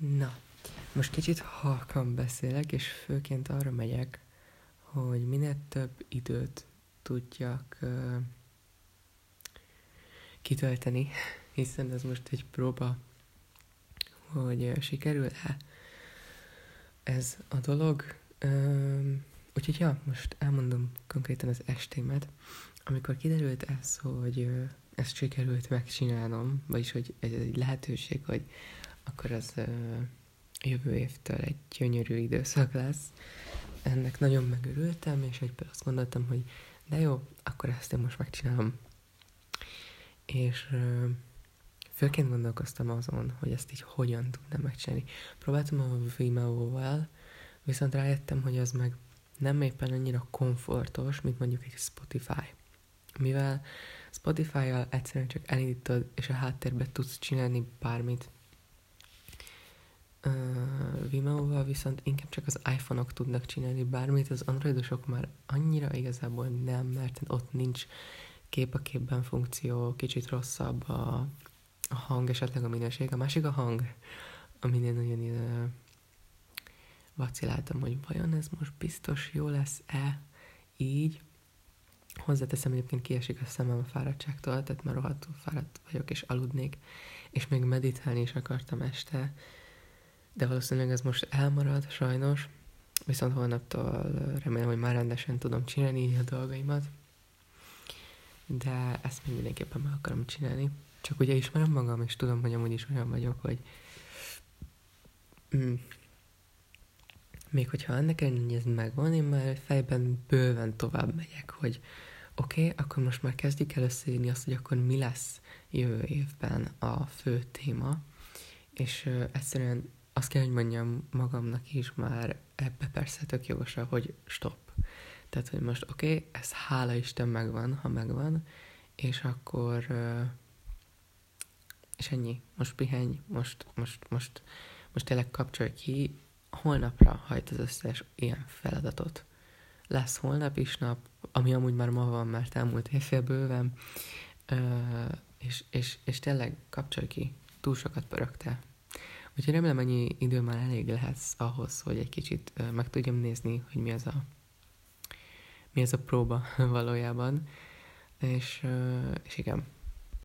Na, most kicsit halkan beszélek, és főként arra megyek, hogy minél több időt tudjak uh, kitölteni, hiszen ez most egy próba, hogy sikerül-e ez a dolog. Úgyhogy ja, most elmondom konkrétan az estémet. Amikor kiderült ez, hogy uh, ezt sikerült megcsinálnom, vagyis hogy ez egy lehetőség, hogy akkor az jövő évtől egy gyönyörű időszak lesz. Ennek nagyon megörültem, és egyből azt gondoltam, hogy de jó, akkor ezt én most megcsinálom. És uh, főként gondolkoztam azon, hogy ezt így hogyan tudnám megcsinálni. Próbáltam a Vimeo-val, viszont rájöttem, hogy az meg nem éppen annyira komfortos, mint mondjuk egy Spotify. Mivel Spotify-jal egyszerűen csak elindítod, és a háttérbe tudsz csinálni bármit, Vimeo-val viszont inkább csak az iPhone-ok tudnak csinálni bármit, az androidosok már annyira igazából nem, mert ott nincs kép a képben funkció, kicsit rosszabb a, a hang, esetleg a minőség. A másik a hang, amin én nagyon uh, vaciláltam, hogy vajon ez most biztos jó lesz-e így. Hozzáteszem, egyébként kiesik a szemem a fáradtságtól, tehát már rohadtul fáradt vagyok, és aludnék, és még meditálni is akartam este, de valószínűleg ez most elmarad, sajnos. Viszont holnaptól remélem, hogy már rendesen tudom csinálni a dolgaimat. De ezt még mindenképpen meg akarom csinálni. Csak ugye ismerem magam, és tudom, hogy amúgy is olyan vagyok, hogy mm, még hogyha ennek ellenére ez megvan, én már fejben bőven tovább megyek, hogy oké, okay, akkor most már kezdjük el összeírni azt, hogy akkor mi lesz jövő évben a fő téma, és uh, egyszerűen azt kell, hogy mondjam magamnak is már ebbe persze tök jogos, hogy stop. Tehát, hogy most oké, okay, ez hála Isten megvan, ha megvan, és akkor és ennyi. Most pihenj, most, most, most, most tényleg kapcsolj ki, holnapra hajt az összes ilyen feladatot. Lesz holnap is nap, ami amúgy már ma van, mert elmúlt évfél bőven, és, és, és tényleg kapcsolj ki, túl sokat pörögte, Úgyhogy remélem ennyi idő már elég lehet ahhoz, hogy egy kicsit meg tudjam nézni, hogy mi ez a, mi ez a próba valójában. És, és igen,